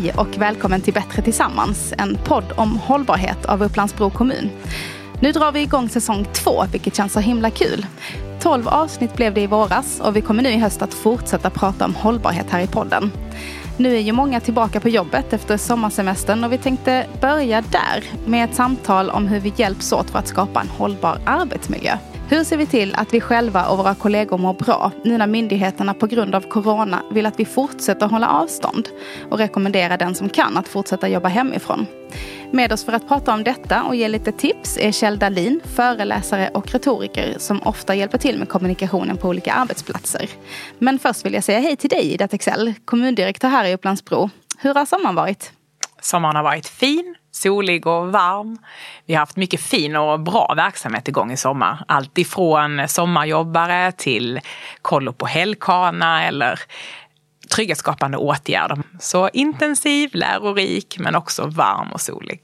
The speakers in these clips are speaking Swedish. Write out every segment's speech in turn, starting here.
Hej och välkommen till Bättre Tillsammans, en podd om hållbarhet av Upplands-Bro kommun. Nu drar vi igång säsong två, vilket känns så himla kul. 12 avsnitt blev det i våras och vi kommer nu i höst att fortsätta prata om hållbarhet här i podden. Nu är ju många tillbaka på jobbet efter sommarsemestern och vi tänkte börja där med ett samtal om hur vi hjälps åt för att skapa en hållbar arbetsmiljö. Hur ser vi till att vi själva och våra kollegor mår bra nu när myndigheterna på grund av corona vill att vi fortsätter hålla avstånd och rekommendera den som kan att fortsätta jobba hemifrån? Med oss för att prata om detta och ge lite tips är Kjell Dahlin, föreläsare och retoriker som ofta hjälper till med kommunikationen på olika arbetsplatser. Men först vill jag säga hej till dig Ida Texell, kommundirektör här i Upplandsbro. Hur har sommaren varit? Sommaren har varit fin, solig och varm. Vi har haft mycket fin och bra verksamhet igång i sommar. Allt ifrån sommarjobbare till kollo på helgkana eller trygghetsskapande åtgärder. Så intensiv, lärorik men också varm och solig.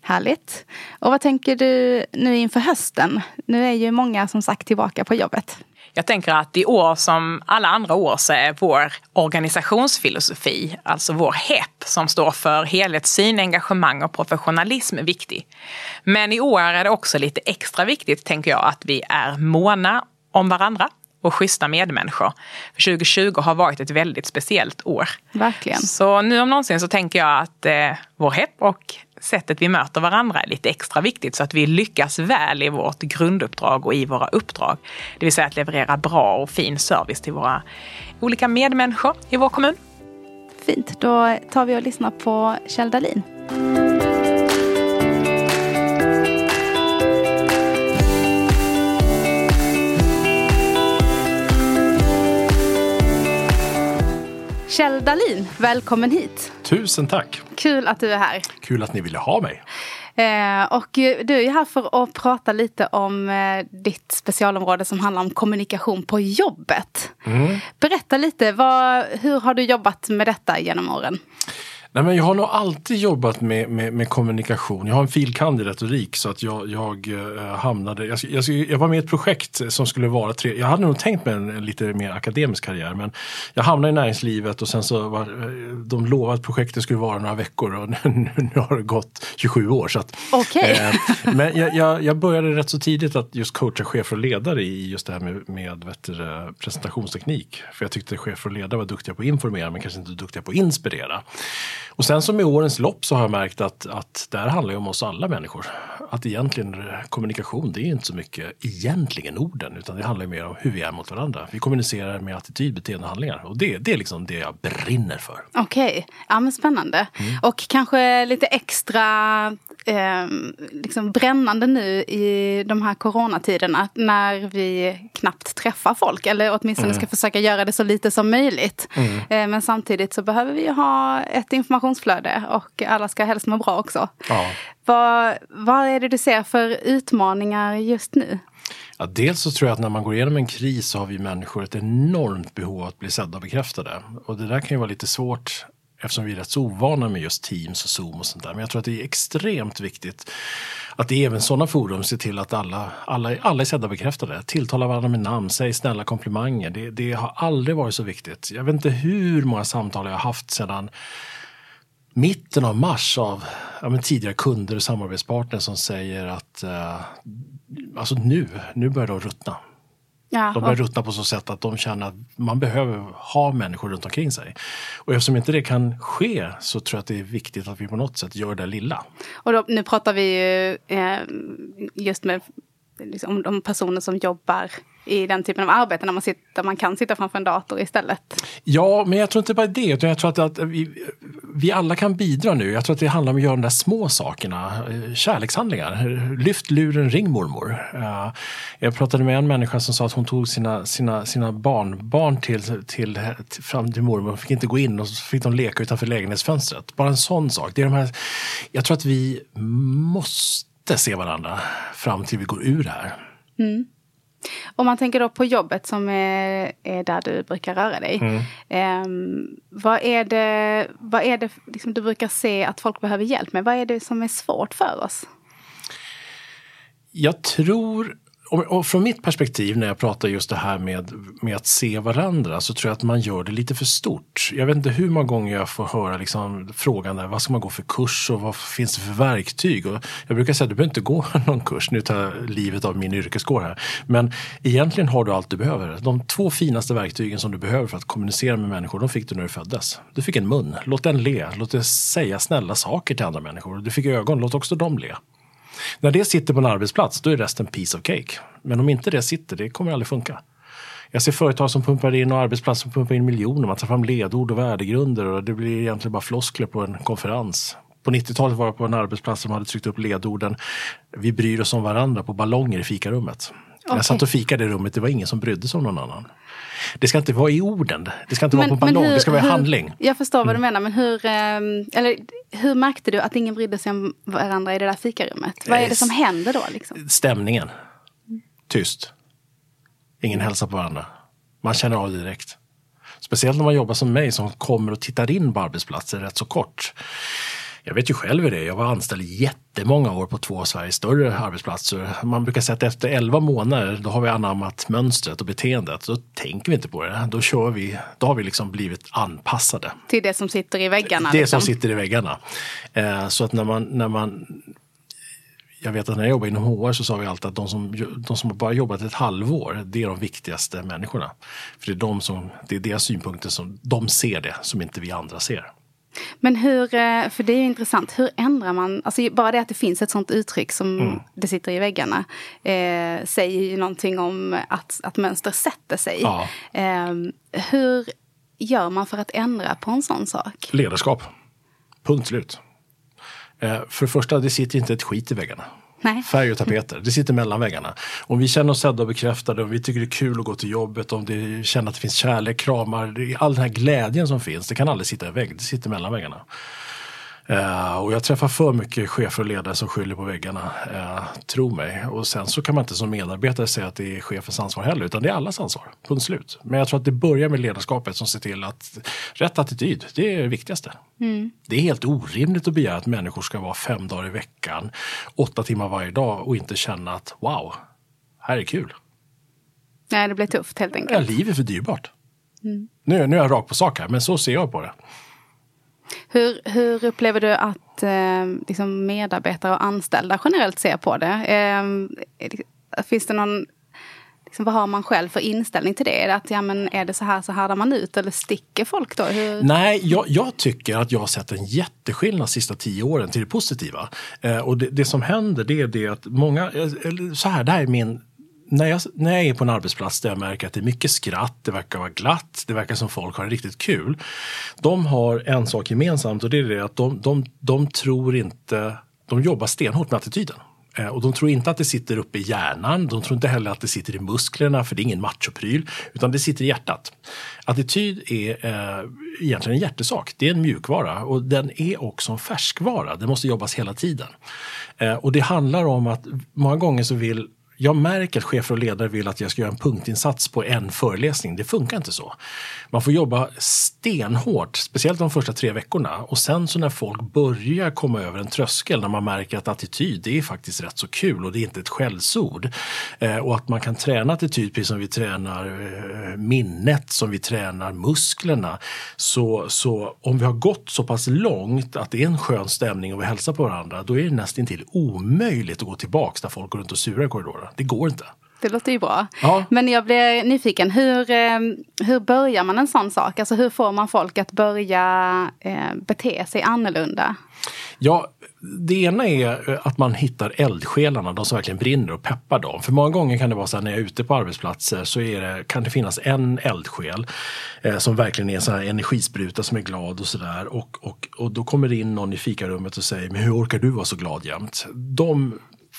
Härligt. Och vad tänker du nu inför hösten? Nu är ju många som sagt tillbaka på jobbet. Jag tänker att i år som alla andra år så är vår organisationsfilosofi, alltså vår HEP som står för helhetssyn, engagemang och professionalism viktig. Men i år är det också lite extra viktigt, tänker jag, att vi är måna om varandra och schyssta medmänniskor. För 2020 har varit ett väldigt speciellt år. Verkligen. Så nu om någonsin så tänker jag att eh, vår HEP och sättet vi möter varandra är lite extra viktigt så att vi lyckas väl i vårt grunduppdrag och i våra uppdrag. Det vill säga att leverera bra och fin service till våra olika medmänniskor i vår kommun. Fint, då tar vi och lyssnar på Kjell Dahlin. Kjell Dahlin, välkommen hit. Tusen tack. Kul att du är här. Kul att ni ville ha mig. Eh, och du är här för att prata lite om eh, ditt specialområde som handlar om kommunikation på jobbet. Mm. Berätta lite, vad, hur har du jobbat med detta genom åren? Nej, men jag har nog alltid jobbat med, med, med kommunikation. Jag har en filkand i retorik så att jag, jag äh, hamnade, jag, jag, jag, var med i ett projekt som skulle vara tre, jag hade nog tänkt mig en, en, lite mer akademisk karriär men jag hamnade i näringslivet och sen så var eh, de lovade att projektet skulle vara några veckor och nu, nu har det gått 27 år. Så att, okay. äh, men jag, jag, började rätt så tidigt att just coacha chefer och ledare i just det här med, med du, presentationsteknik. För jag tyckte chefer och ledare var duktiga på att informera men kanske inte duktiga på att inspirera. Och sen så med årens lopp så har jag märkt att, att det här handlar ju om oss alla människor. Att egentligen kommunikation, det är inte så mycket egentligen orden, utan det handlar mer om hur vi är mot varandra. Vi kommunicerar med attityd, beteende och handlingar. Och det, det är liksom det jag brinner för. Okej, okay. ja men spännande. Mm. Och kanske lite extra eh, liksom brännande nu i de här coronatiderna när vi knappt träffar folk. Eller åtminstone mm. ska försöka göra det så lite som möjligt. Mm. Eh, men samtidigt så behöver vi ha ett informationsflöde och alla ska helst må bra också. Ja. Vad, vad är det du ser för utmaningar just nu? Ja, dels så tror jag att när man går igenom en kris så har vi människor ett enormt behov av att bli sedda och bekräftade. Och det där kan ju vara lite svårt eftersom vi är rätt så ovana med just Teams och Zoom och sånt där. Men jag tror att det är extremt viktigt att i även sådana forum ser till att alla, alla, alla är sedda och bekräftade. Tilltala varandra med namn, säg snälla komplimanger. Det, det har aldrig varit så viktigt. Jag vet inte hur många samtal jag har haft sedan mitten av mars av ja, tidigare kunder och samarbetspartner som säger att uh, alltså nu, nu börjar de ruttna. Ja, de börjar ruttna på så sätt att de känner att man behöver ha människor runt omkring sig. Och eftersom inte det kan ske så tror jag att det är viktigt att vi på något sätt gör det lilla. Och då, nu pratar vi ju eh, just med liksom, de personer som jobbar i den typen av arbete när man, sitter, man kan sitta framför en dator istället. Ja, men jag tror inte bara det. Utan jag tror att, att vi, vi alla kan bidra nu. Jag tror att det handlar om att göra de där små sakerna. Eh, kärlekshandlingar. Lyft luren, ring mormor. Eh, jag pratade med en människa som sa att hon tog sina, sina, sina barnbarn till, till, till, fram till mormor. Fick inte gå in och så fick de leka utanför lägenhetsfönstret. Bara en sån sak. Det är de här, jag tror att vi måste se varandra fram till vi går ur det här. Mm. Om man tänker då på jobbet som är, är där du brukar röra dig. Mm. Eh, vad är det, vad är det liksom du brukar se att folk behöver hjälp med? Vad är det som är svårt för oss? Jag tror, och från mitt perspektiv när jag pratar just det här med, med att se varandra så tror jag att man gör det lite för stort. Jag vet inte hur många gånger jag får höra liksom, frågan där, vad ska man gå för kurs och vad finns det för verktyg? Och jag brukar säga att du behöver inte gå någon kurs, nu tar jag livet av min yrkeskår här. Men egentligen har du allt du behöver. De två finaste verktygen som du behöver för att kommunicera med människor, de fick du när du föddes. Du fick en mun, låt den le, låt den säga snälla saker till andra människor. Du fick ögon, låt också dem le. När det sitter på en arbetsplats, då är resten piece of cake. Men om inte det sitter, det kommer aldrig funka. Jag ser företag som pumpar in och arbetsplatser som pumpar in miljoner. Man tar fram ledord och värdegrunder och det blir egentligen bara floskler på en konferens. På 90-talet var jag på en arbetsplats som hade tryckt upp ledorden Vi bryr oss om varandra på ballonger i fikarummet. Okay. Jag satt och fikade i rummet, det var ingen som brydde sig om någon annan. Det ska inte vara i orden, det ska inte men, vara på ballong, hur, det ska vara i handling. Jag förstår vad du mm. menar, men hur, ehm, eller, hur märkte du att ingen brydde sig om varandra i det där fikarummet? Vad är det som händer då? Liksom? Stämningen. Tyst. Ingen hälsar på varandra. Man känner av det direkt. Speciellt när man jobbar som mig som kommer och tittar in på arbetsplatser rätt så kort. Jag vet ju själv hur det är. Jag var anställd jättemånga år på två av Sveriges större arbetsplatser. Man brukar säga att efter 11 månader då har vi anammat mönstret och beteendet. Då tänker vi inte på det. Då kör vi. Då har vi liksom blivit anpassade. Till det som sitter i väggarna? Det liksom. som sitter i väggarna. Eh, så att när man, när man jag vet att när jag jobbade inom HR så sa vi alltid att de som, de som bara jobbat ett halvår, det är de viktigaste människorna. För det är, de som, det är deras synpunkter som de ser det som inte vi andra ser. Men hur, eh, för det är intressant, hur ändrar man, alltså bara det att det finns ett sånt uttryck som mm. det sitter i väggarna eh, säger ju någonting om att, att mönster sätter sig. Ja. Eh, hur gör man för att ändra på en sån sak? Ledarskap. Punkt slut. Eh, för det första, det sitter inte ett skit i väggarna. Nej. Färg och tapeter, det sitter mellan väggarna. Om vi känner oss sedda och bekräftade, om vi tycker det är kul att gå till jobbet, om vi känner att det finns kärlek, kramar, all den här glädjen som finns, det kan aldrig sitta i vägg, det sitter mellan väggarna. Uh, och jag träffar för mycket chefer och ledare som skyller på väggarna, uh, tro mig. Och sen så kan man inte som medarbetare säga att det är chefens ansvar heller, utan det är allas ansvar. Punkt slut. Men jag tror att det börjar med ledarskapet som ser till att rätt attityd, det är det viktigaste. Mm. Det är helt orimligt att begära att människor ska vara fem dagar i veckan, åtta timmar varje dag och inte känna att wow, här är kul. Nej, det blir tufft helt enkelt. Ja, livet är för dyrbart. Mm. Nu, nu är jag rak på sak här, men så ser jag på det. Hur, hur upplever du att eh, liksom medarbetare och anställda generellt ser på det? Eh, eh, finns det någon Liksom, vad har man själv för inställning till det? Är det att ja, men är det så här så härdar man ut eller sticker folk då? Hur... Nej, jag, jag, tycker att jag har sett en jätteskillnad de sista tio åren till det positiva. Eh, och det, det, som händer det är det att många, eh, eh, så här, det här är min när jag, när jag är på en arbetsplats där jag märker att det är mycket skratt, det verkar vara glatt, det verkar som folk har riktigt kul. De har en sak gemensamt och det är det att de, de, de tror inte, de jobbar stenhårt med attityden. Eh, och de tror inte att det sitter uppe i hjärnan, de tror inte heller att det sitter i musklerna för det är ingen machopryl, utan det sitter i hjärtat. Attityd är eh, egentligen en hjärtesak, det är en mjukvara och den är också en färskvara, det måste jobbas hela tiden. Eh, och det handlar om att många gånger så vill jag märker att chefer och ledare vill att jag ska göra en punktinsats på en föreläsning. Det funkar inte så. Man får jobba stenhårt, speciellt de första tre veckorna. Och sen så när folk börjar komma över en tröskel, när man märker att attityd, det är faktiskt rätt så kul och det är inte ett skällsord. Eh, och att man kan träna attityd precis som vi tränar eh, minnet, som vi tränar musklerna. Så, så om vi har gått så pass långt att det är en skön stämning och vi hälsar på varandra, då är det nästan till omöjligt att gå tillbaks när folk går runt och surar i korridoren. Det går inte. Det låter ju bra. Ja. Men jag blir nyfiken, hur, eh, hur börjar man en sån sak? Alltså hur får man folk att börja eh, bete sig annorlunda? Ja, det ena är eh, att man hittar eldsjälarna, de som verkligen brinner och peppar dem. För många gånger kan det vara så här när jag är ute på arbetsplatser så är det, kan det finnas en eldsjäl eh, som verkligen är en sån här energispruta som är glad och sådär. Och, och, och då kommer det in någon i fikarummet och säger, men hur orkar du vara så glad jämt? De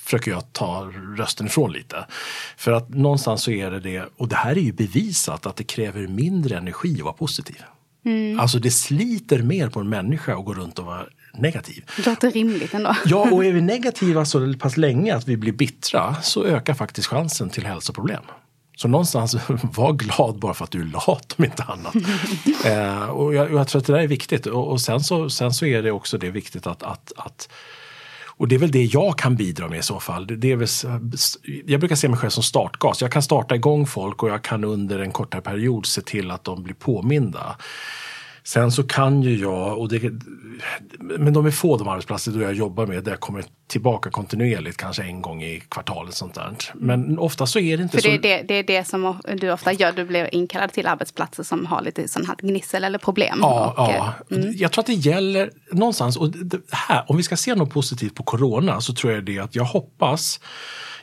försöker jag ta rösten ifrån lite. För att någonstans så är det det, och det här är ju bevisat, att det kräver mindre energi att vara positiv. Mm. Alltså det sliter mer på en människa att gå runt och vara negativ. Det låter rimligt ändå. Ja, och är vi negativa så pass länge att vi blir bittra så ökar faktiskt chansen till hälsoproblem. Så någonstans, var glad bara för att du är lat om inte annat. eh, och jag, jag, tror att det där är viktigt. Och, och, sen, så, sen så är det också det viktigt att, att, att och det är väl det jag kan bidra med i så fall. Det är väl, jag brukar se mig själv som startgas. Jag kan starta igång folk och jag kan under en kortare period se till att de blir påminda. Sen så kan ju jag, och det, men de är få de arbetsplatser då jag jobbar med där jag kommer tillbaka kontinuerligt, kanske en gång i kvartalet. Sånt där. Men ofta så är det inte För så. det det, det är det som du ofta gör, du blir inkallad till arbetsplatser som har lite sån här gnissel eller problem. Ja, och, ja. eh, jag tror att det gäller någonstans, och här, om vi ska se något positivt på corona så tror jag det att jag hoppas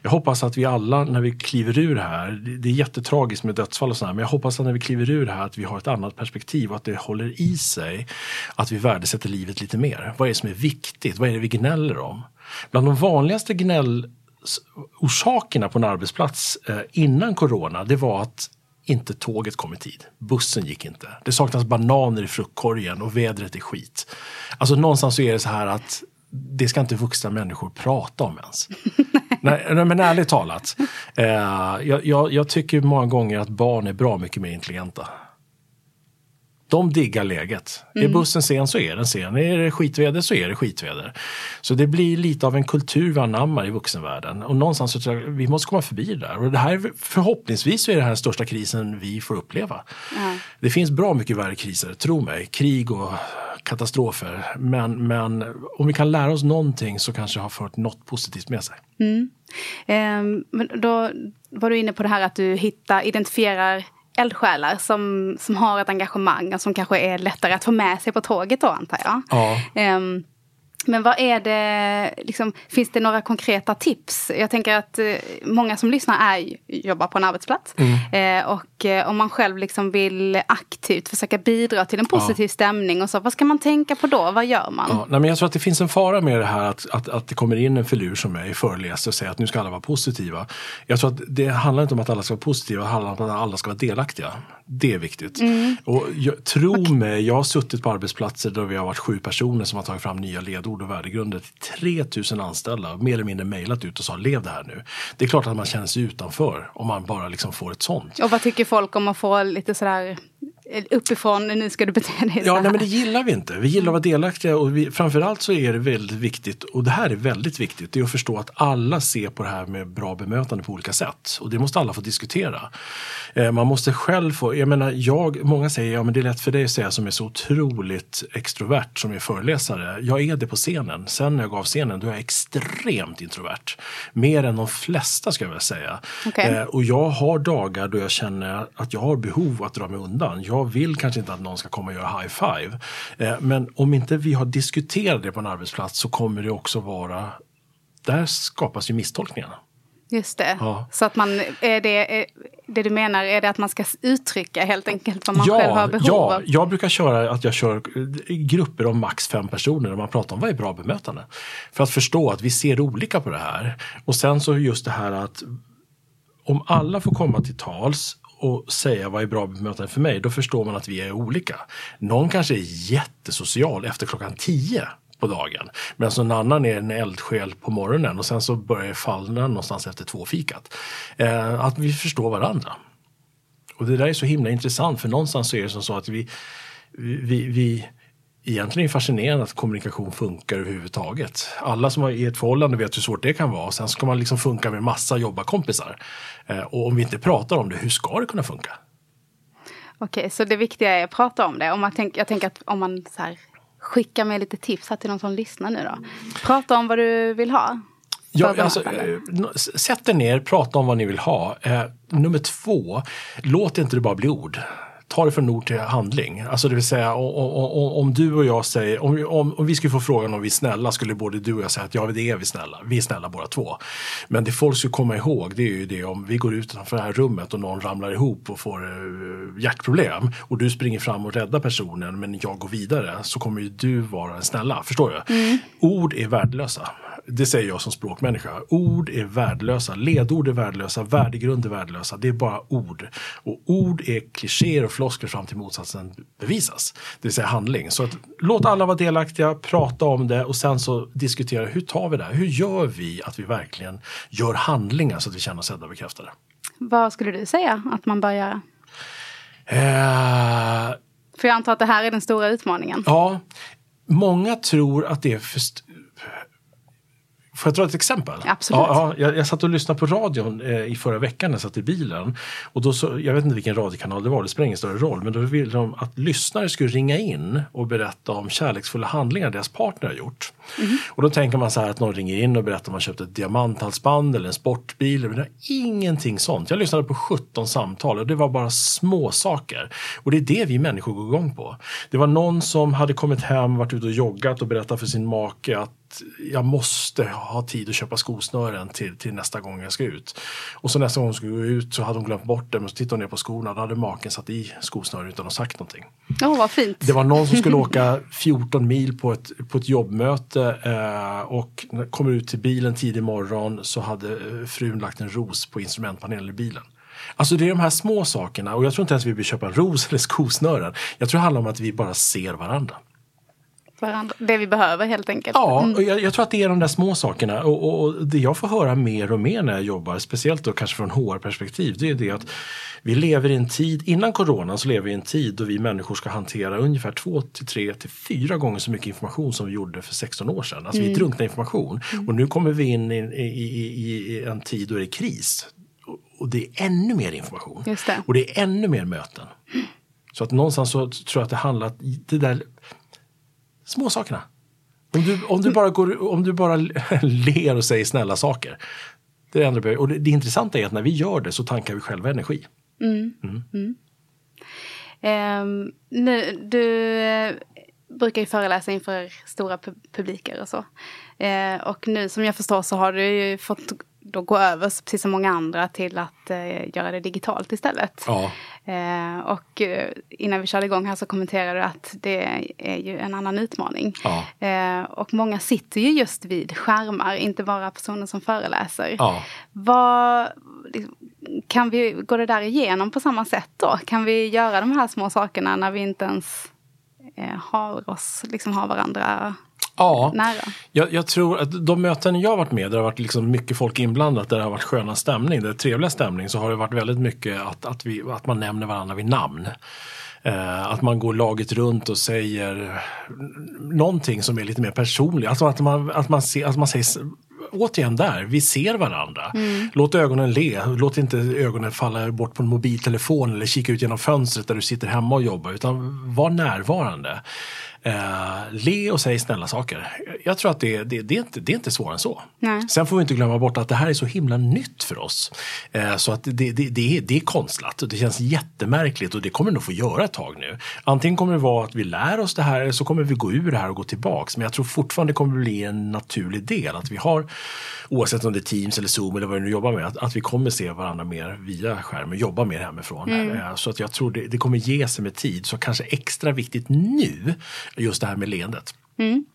jag hoppas att vi alla när vi kliver ur här, det är jättetragiskt med dödsfall och sådär, men jag hoppas att när vi kliver ur här att vi har ett annat perspektiv och att det håller i sig. Att vi värdesätter livet lite mer. Vad är det som är viktigt? Vad är det vi gnäller om? Bland de vanligaste gnällorsakerna på en arbetsplats eh, innan corona, det var att inte tåget kom i tid. Bussen gick inte. Det saknas bananer i fruktkorgen och vädret är skit. Alltså någonstans så är det så här att det ska inte vuxna människor prata om ens. nej, nej, men ärligt talat. Eh, jag, jag, jag, tycker många gånger att barn är bra mycket mer intelligenta. De diggar läget. Mm. Är bussen sen så är den sen. Är det skitväder så är det skitväder. Så det blir lite av en kultur vi anammar i vuxenvärlden. Och någonstans så tror jag vi måste komma förbi det där. Och det här, förhoppningsvis är det här den största krisen vi får uppleva. Mm. Det finns bra mycket värre kriser, tro mig. Krig och katastrofer. Men, men om vi kan lära oss någonting så kanske det har fört något positivt med sig. Mm. Eh, men då var du inne på det här att du hittar, identifierar eldsjälar som, som har ett engagemang och som kanske är lättare att få med sig på tåget då antar jag. Ja. Eh, men vad är det, liksom, finns det några konkreta tips? Jag tänker att eh, många som lyssnar är, jobbar på en arbetsplats. Mm. Eh, och eh, om man själv liksom vill aktivt försöka bidra till en positiv ja. stämning och så, vad ska man tänka på då? Vad gör man? Ja, nej, men jag tror att det finns en fara med det här att, att, att det kommer in en filur som mig föreläser och säger att nu ska alla vara positiva. Jag tror att det handlar inte om att alla ska vara positiva, det handlar om att alla ska vara delaktiga. Det är viktigt. Mm. Och jag, tro okay. mig, jag har suttit på arbetsplatser där vi har varit sju personer som har tagit fram nya ledord och värdegrunder till 3000 anställda. Mer eller mindre mejlat ut och sa lev det här nu. Det är klart att man känner sig utanför om man bara liksom får ett sånt. Och vad tycker folk om att få lite sådär uppifrån, nu ska du bete dig Ja, nej, men det gillar vi inte. Vi gillar att vara delaktiga och vi, framförallt så är det väldigt viktigt, och det här är väldigt viktigt, det är att förstå att alla ser på det här med bra bemötande på olika sätt. Och det måste alla få diskutera. Eh, man måste själv få, jag menar, jag, många säger ja men det är lätt för dig att säga som är så otroligt extrovert som är föreläsare. Jag är det på scenen. Sen när jag gav scenen då är jag extremt introvert. Mer än de flesta ska jag väl säga. Okay. Eh, och jag har dagar då jag känner att jag har behov att dra mig undan. Jag vill kanske inte att någon ska komma och göra high five. Eh, men om inte vi har diskuterat det på en arbetsplats så kommer det också vara där skapas ju misstolkningarna. Just det. Ja. Så att man, är det, är, det du menar är det att man ska uttrycka helt enkelt vad man ja, själv har behov ja, av? Jag brukar köra att jag kör grupper om max fem personer där man pratar om vad är bra bemötande. För att förstå att vi ser olika på det här. Och sen så just det här att om alla får komma till tals och säga vad är bra bemötande för mig, då förstår man att vi är olika. Någon kanske är jättesocial efter klockan tio på dagen. Medan någon annan är en eldsjäl på morgonen och sen så börjar det fallna någonstans efter två fikat. Eh, att vi förstår varandra. Och det där är så himla intressant för någonstans så är det som så att vi, vi, vi egentligen är fascinerande att kommunikation funkar överhuvudtaget. Alla som är i ett förhållande vet hur svårt det kan vara. Sen ska man liksom funka med massa jobbarkompisar. Eh, och om vi inte pratar om det, hur ska det kunna funka? Okej, så det viktiga är att prata om det. Om man tänk, jag tänker att om man så här, skickar med lite tips här till någon som lyssnar nu då. Prata om vad du vill ha. Ja, alltså, eh, sätt er ner, prata om vad ni vill ha. Eh, nummer två, låt inte det bara bli ord ta det från ord till handling. Alltså det vill säga om, du och jag säger, om, om, om vi skulle få frågan om vi är snälla skulle både du och jag säga att ja det är vi snälla, vi är snälla båda två. Men det folk ska komma ihåg det är ju det om vi går utanför det här rummet och någon ramlar ihop och får uh, hjärtproblem och du springer fram och räddar personen men jag går vidare så kommer ju du vara den snälla, förstår du? Mm. Ord är värdelösa det säger jag som språkmänniska. Ord är värdelösa, ledord är värdelösa, värdegrund är värdelösa. Det är bara ord. Och ord är klichéer och floskler fram till motsatsen bevisas. Det vill säga handling. Så att, låt alla vara delaktiga, prata om det och sen så diskutera hur tar vi det här? Hur gör vi att vi verkligen gör handlingar så att vi känner oss sedda och bekräftade? Vad skulle du säga att man bör göra? Eh, för jag antar att det här är den stora utmaningen. Ja, många tror att det är för Får jag dra ett exempel? Absolut. Ja, ja, jag, jag satt och lyssnade på radion eh, i förra veckan när jag satt i bilen. Och då så, jag vet inte vilken radiokanal det var, det spelar ingen större roll. Men då ville de att lyssnare skulle ringa in och berätta om kärleksfulla handlingar deras partner har gjort. Mm. Och då tänker man så här att någon ringer in och berättar om man köpt ett diamanthalsband eller en sportbil. Men det är ingenting sånt. Jag lyssnade på 17 samtal och det var bara små saker. Och det är det vi människor går igång på. Det var någon som hade kommit hem, varit ute och joggat och berättat för sin make att jag måste ha tid att köpa skosnören till, till nästa gång jag ska ut. Och så nästa gång hon skulle gå ut så hade hon glömt bort det. Men så tittade hon ner på skorna. Då hade maken satt i skosnören utan att sagt någonting. Åh, oh, vad fint. Det var någon som skulle åka 14 mil på ett, på ett jobbmöte eh, och kommer ut till bilen tidig morgon så hade eh, frun lagt en ros på instrumentpanelen i bilen. Alltså det är de här små sakerna och jag tror inte ens vi vill köpa en ros eller skosnören. Jag tror det handlar om att vi bara ser varandra varandra. Det vi behöver helt enkelt. Ja, och jag, jag, tror att det är de där små sakerna. Och, och, och, det jag får höra mer och mer när jag jobbar, speciellt då kanske från HR-perspektiv, det är det att vi lever i en tid, innan corona så lever vi i en tid då vi människor ska hantera ungefär två till tre till fyra gånger så mycket information som vi gjorde för 16 år sedan. Alltså mm. vi drunknar information. Mm. Och nu kommer vi in i, i, i, i en tid då det är kris. Och det är ännu mer information. Det. Och det är ännu mer möten. Så att någonstans så tror jag att det handlar, det där Småsakerna. Om du, om du bara, går, om du bara ler och säger snälla saker. Det, är det, och det, det intressanta är att när vi gör det så tankar vi själva energi. Mm. Mm. Um, nu, du eh, brukar ju föreläsa inför stora publiker och så. Uh, och nu som jag förstår så har du ju fått då gå över, precis som många andra, till att eh, göra det digitalt istället. Ja. Eh, och eh, innan vi körde igång här så kommenterade du att det är ju en annan utmaning. Ja. Eh, och många sitter ju just vid skärmar, inte bara personer som föreläser. Ja. Vad, liksom, kan vi gå det där igenom på samma sätt då? Kan vi göra de här små sakerna när vi inte ens eh, har oss, liksom har varandra ja, nära? Jag, jag, tror att de möten jag varit med där det har varit liksom mycket folk inblandat, där det har varit sköna stämning, där det är trevliga stämning, så har det varit väldigt mycket att, att, vi, att man nämner varandra vid namn. Eh, att man går laget runt och säger någonting som är lite mer personligt. Alltså att man, att man, ser, att man säger återigen där, vi ser varandra. Mm. Låt ögonen le, låt inte ögonen falla bort på en mobiltelefon eller kika ut genom fönstret där du sitter hemma och jobbar utan var närvarande. Eh, le och säg snälla saker. Jag tror att det, det, det, är, inte, det är inte svårare än så. Nej. Sen får vi inte glömma bort att det här är så himla nytt för oss. Eh, så att det, det, det, är, det är konstlat och det känns jättemärkligt och det kommer nog få göra ett tag nu. Antingen kommer det vara att vi lär oss det här eller så kommer vi gå ur det här och gå tillbaks. Men jag tror fortfarande det kommer bli en naturlig del att vi har, oavsett om det är Teams eller Zoom eller vad vi nu jobbar med, att, att vi kommer se varandra mer via skärmen, jobba mer hemifrån. Mm. Eh, så att jag tror det, det kommer ge sig med tid. Så kanske extra viktigt nu just det här med leendet. Mm.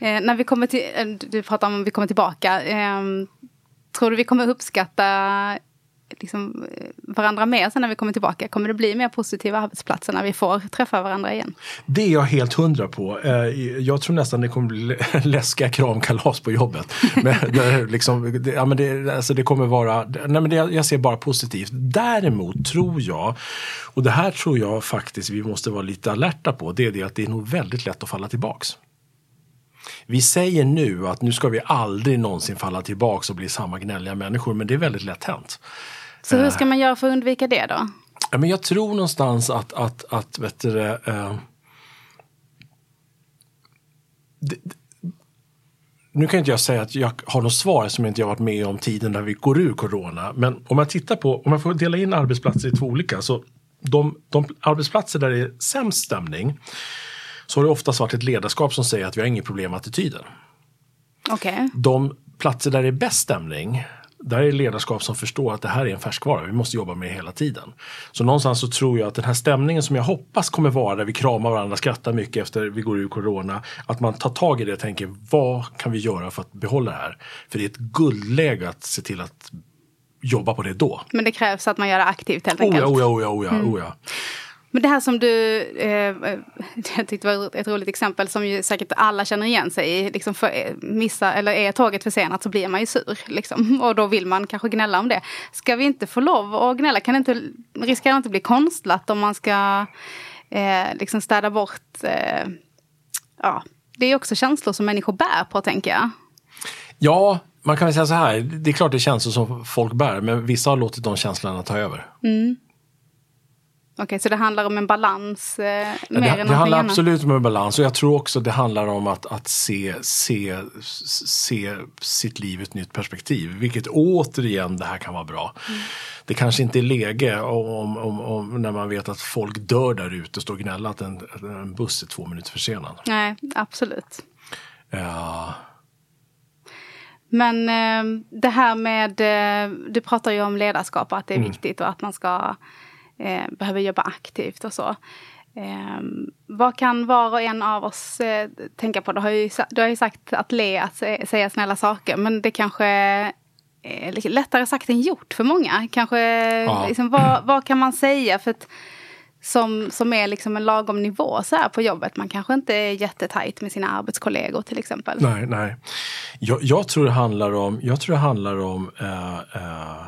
Eh, när vi kommer till, eh, du pratar om vi kommer tillbaka. Eh, tror du vi kommer uppskatta liksom, eh, varandra mer sen när vi kommer tillbaka? Kommer det bli mer positiva arbetsplatser när vi får träffa varandra igen? Det är jag helt hundra på. Eh, jag tror nästan det kommer bli läskiga kramkalas på jobbet. Men det, liksom, det, ja, men det, alltså det kommer vara, nej, men det, jag ser bara positivt. Däremot tror jag, och det här tror jag faktiskt vi måste vara lite alerta på, det är det att det är nog väldigt lätt att falla tillbaks. Vi säger nu att nu ska vi aldrig någonsin falla tillbaks och bli samma gnälliga människor, men det är väldigt lätt hänt. Så hur ska man göra för att undvika det då? Ja, men jag tror någonstans att, att, att vet du, eh, det, nu kan inte jag säga att jag har något svar som inte jag varit med om tiden där vi går ur corona. Men om jag tittar på, om jag får dela in arbetsplatser i två olika. Så de, de arbetsplatser där det är sämst stämning så har det oftast varit ett ledarskap som säger att vi har inget problem med attityden. Okay. De platser där det är bäst stämning där är ledarskap som förstår att det här är en färskvara, vi måste jobba med det hela tiden. Så någonstans så tror jag att den här stämningen som jag hoppas kommer vara där vi kramar varandra, skrattar mycket efter vi går ur corona. Att man tar tag i det och tänker vad kan vi göra för att behålla det här? För det är ett guldläge att se till att jobba på det då. Men det krävs att man gör det aktivt helt enkelt? Oh ja, oh ja, oh ja, oh ja. Men det här som du, eh, jag tyckte var ett roligt exempel som ju säkert alla känner igen sig i. Liksom för, eh, missa, eller är tåget försenat så blir man ju sur. Liksom, och då vill man kanske gnälla om det. Ska vi inte få lov att gnälla? Kan det inte, riskerar det inte bli konstlat om man ska eh, liksom städa bort... Eh, ja, det är också känslor som människor bär på tänker jag. Ja, man kan väl säga så här. Det är klart det är känslor som folk bär, men vissa har låtit de känslorna ta över. Okej, så det handlar om en balans eh, mer det, det någonting handlar annat? absolut om en balans och jag tror också det handlar om att, att se, se, se sitt liv i ett nytt perspektiv. Vilket återigen, det här kan vara bra. Det kanske inte är läge om, om, om, när man vet att folk dör där ute och står och gnäller att en, en buss är två minuter försenad. Nej, absolut. Ja, Men eh, det här med, eh, du pratar ju om ledarskap och att det är Mm. viktigt och att man ska eh, behöver jobba aktivt och så. Eh, vad kan var och en av oss eh, tänka på? Du har, ju, du har ju sagt att le, att sä- säga snälla saker, men det kanske är lättare sagt än gjort för många. Kanske, Ja. liksom, vad, vad kan man säga? för att som, som är liksom en lagom nivå så här på jobbet. Man kanske inte är jättetajt med sina arbetskollegor till exempel. nej, nej. Jag, jag tror det handlar om, jag tror det handlar om eh, eh,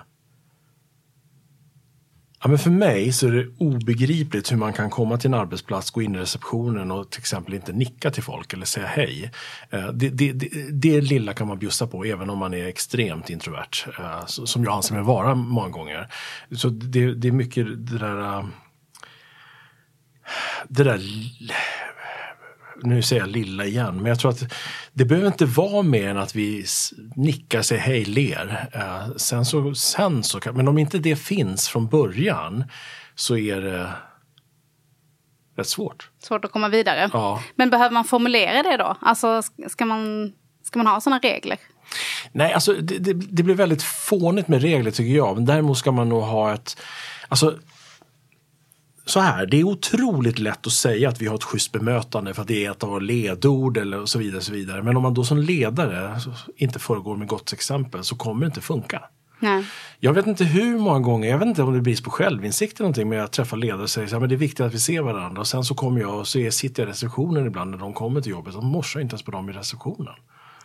Ja, men för mig så är det obegripligt hur man kan komma till en arbetsplats, gå in i receptionen och till exempel inte nicka till folk eller säga hej. Eh, det, det, det, det lilla kan man bjussa på även om man är extremt introvert, eh, som jag anser mig vara många gånger. Så det, det är mycket det där... Eh, det där nu säger jag lilla igen, men jag tror att det behöver inte vara mer än att vi nickar, säger hej, ler. Eh, sen så, sen så kan, men om inte det finns från början så är det rätt svårt. Svårt att komma vidare. Ja. Men behöver man formulera det då? Alltså sk- ska man, ska man ha sådana regler? Nej, alltså det, det, det blir väldigt fånigt med regler tycker jag. Men däremot ska man nog ha ett... Alltså, så här, det är otroligt lätt att säga att vi har ett schysst bemötande för att det är ett av våra ledord eller och så vidare. Och så vidare. Men om man då som ledare inte föregår med gott exempel så kommer det inte funka. Nej. Jag vet inte hur många gånger, jag vet inte om det är brist på självinsikt eller någonting, men jag träffar ledare och säger att det är viktigt att vi ser varandra. Och sen så kommer jag och så är, sitter jag i receptionen ibland när de kommer till jobbet och morsar inte ens på dem i receptionen.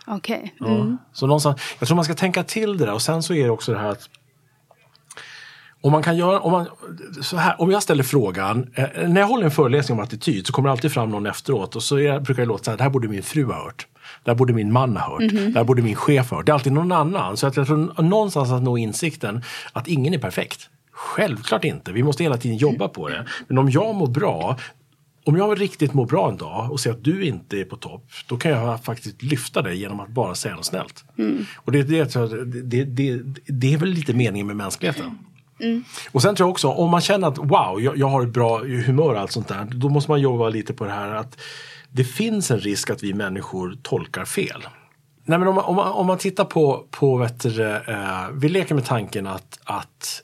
Okej. Ja. Mm. Så någonstans, jag tror man ska tänka till det där och sen så är det också det här att om man kan göra, om, man, så här, om jag ställer frågan, eh, när jag håller en föreläsning om attityd så kommer det alltid fram någon efteråt och så är, brukar det låta så här, det här borde min fru ha hört. Det här borde min man ha hört. Det här borde min chef ha hört. Det är alltid någon annan. Så att jag tror någonstans att nå insikten att ingen är perfekt. Självklart inte. Vi måste hela tiden jobba på det. Men om jag mår bra, om jag riktigt mår bra en dag och ser att du inte är på topp, då kan jag faktiskt lyfta dig genom att bara säga något snällt. Och det, det, det, det, det är väl lite meningen med mänskligheten. Mm. Och sen tror jag också, om man känner att wow, jag, jag har ett bra humör och allt sånt där, då måste man jobba lite på det här att det finns en risk att vi människor tolkar fel. Nej, men om, man, om, man, om man tittar på, på vet du, eh, vi leker med tanken att, att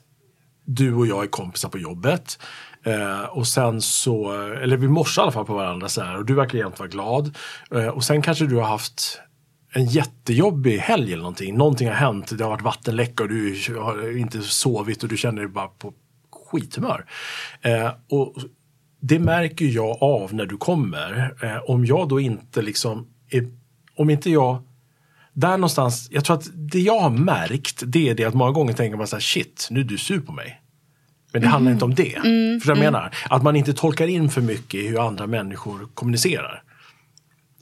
du och jag är kompisar på jobbet. Eh, och sen så, eller vi morsar i alla fall på varandra så här och du verkar jämt vara glad. Eh, och sen kanske du har haft en jättejobbig helg eller någonting. Någonting har hänt, det har varit vattenläcka och du har inte sovit och du känner dig bara på skithumör. Eh, och det märker jag av när du kommer. Eh, om jag då inte liksom, är, om inte jag där någonstans, jag tror att det jag har märkt det är det att många gånger tänker man så här shit, nu är du sur på mig. Men det handlar inte om det. För jag menar, att man inte tolkar in för mycket i hur andra människor kommunicerar.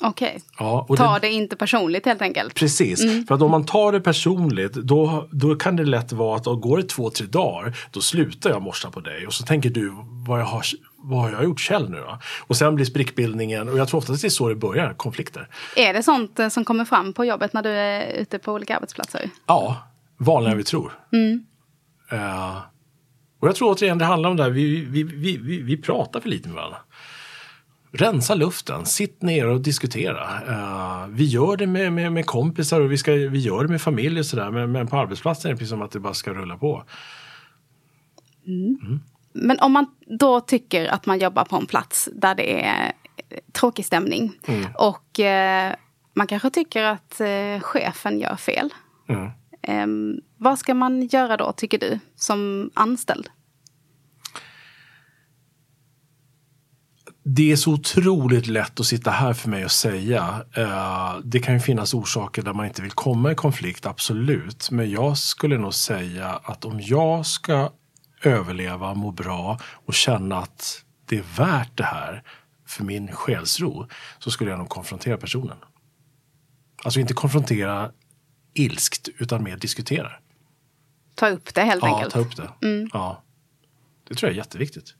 Okej. Ja, och Ta det, det inte personligt helt enkelt. Precis, för att om man tar det personligt då, då kan det lätt vara att går det två, tre dagar då slutar jag morsa på dig och så tänker du vad, jag har, vad har jag gjort Kjell nu då? Och sen blir sprickbildningen, och jag tror oftast det är så det börjar, konflikter. Är det sånt eh, som kommer fram på jobbet när du är ute på olika arbetsplatser? Ja, vanligare än vi tror. Eh, och jag tror återigen det handlar om det här, vi, vi, vi, vi, vi pratar för lite med varandra. Rensa luften, sitt ner och diskutera. Eh, vi gör det med, med, med kompisar och vi, ska, vi gör det med familj och sådär. Men, men på arbetsplatsen är det precis som att det bara ska rulla på. Men om man då tycker att man jobbar på en plats där det är eh, tråkig stämning och eh, man kanske tycker att eh, chefen gör fel. Mm. Em, vad ska man göra då, tycker du, som anställd? Det är så otroligt lätt att sitta här för mig och säga. Eh, det kan ju finnas orsaker där man inte vill komma i konflikt, absolut. Men jag skulle nog säga att om jag ska överleva, må bra och känna att det är värt det här för min själsro så skulle jag nog konfrontera personen. Alltså inte konfrontera ilskt utan mer diskuterar. Ta upp det helt Ja, enkelt. ta upp det. Ja. Det tror jag är jätteviktigt.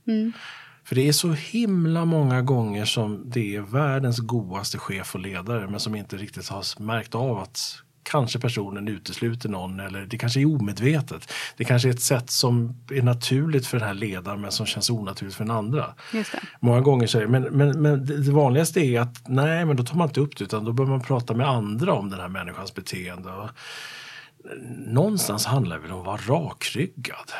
För det är så himla många gånger som det är världens godaste chef och ledare men som inte riktigt har märkt av att kanske personen utesluter någon eller det kanske är omedvetet. Det kanske är ett sätt som är naturligt för den här ledaren men som känns onaturligt för den andra. Många gånger så är det, men, men, men det det vanligaste är att nej men då tar man inte upp det utan då börjar man prata med andra om den här människans beteende. Och någonstans handlar det väl om att vara rakryggad.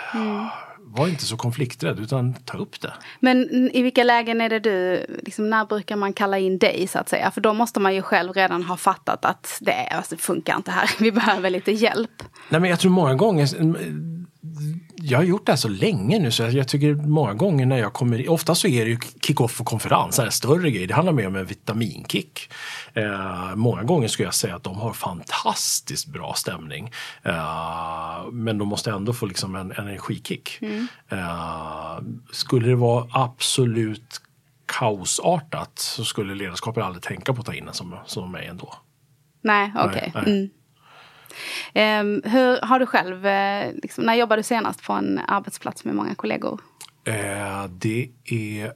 Var inte så konflikträdd utan ta upp det. Men i vilka lägen är det du, liksom, när brukar man kalla in dig så att säga? För då måste man ju själv redan ha fattat att det, är, alltså, det funkar inte här, vi behöver lite hjälp. Nej men jag tror många gånger jag har gjort det här så länge nu så jag tycker många gånger när jag kommer ofta så är det ju kick-off och konferens, en större grej. Det handlar mer om en vitaminkick. Eh, många gånger skulle jag säga att de har fantastiskt bra stämning. Eh, men de måste ändå få liksom en, en energikick. Eh, skulle det vara absolut kaosartat så skulle ledarskapet aldrig tänka på att ta in en som, som mig ändå. Nej, okej. Nej. Mm. Ehm, hur har du själv, eh, liksom, när jobbade du senast på en arbetsplats med många kollegor? Eh, det är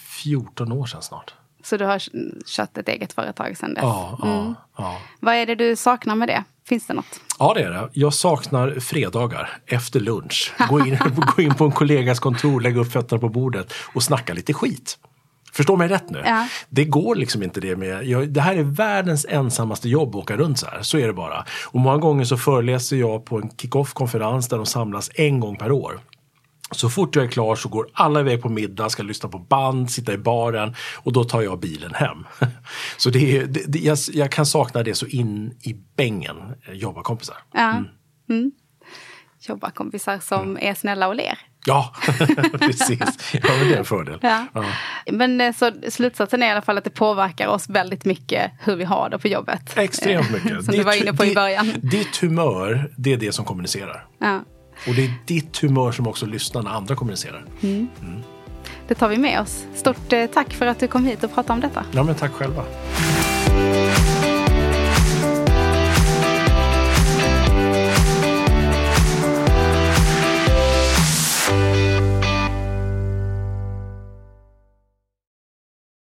14 år sedan snart. Så du har kört ett eget företag sedan dess? Ja, ja, ja. Vad är det du saknar med det? Finns det något? ja, det är det. Jag saknar fredagar efter lunch. Gå in, gå in på en kollegas kontor, lägga upp fötterna på bordet och snacka lite skit. Förstå mig rätt nu. Ja. Det går liksom inte det med... Jag, det här är världens ensammaste jobb att åka runt så här. Så är det bara. Och många gånger så föreläser jag på en kick-off konferens där de samlas en gång per år. Så fort jag är klar så går alla iväg på middag, ska lyssna på band, sitta i baren och då tar jag bilen hem. Så det är, det, det, jag, jag kan sakna det så in i bängen, eh, jobbarkompisar. Ja. Mm. Jobbarkompisar som är snälla och ler. Ja, precis. Ja, men det är en fördel. Ja. Ja. Men eh, så slutsatsen är i alla fall att det påverkar oss väldigt mycket hur vi har det på jobbet. Extremt mycket. Som du var Ditt- inne på i ditt- början. Ditt humör, det är det som kommunicerar. Ja. Och det är ditt humör som också lyssnar när andra kommunicerar. Det tar vi med oss. Stort eh, tack för att du kom hit och pratade om detta. Ja, men tack själva.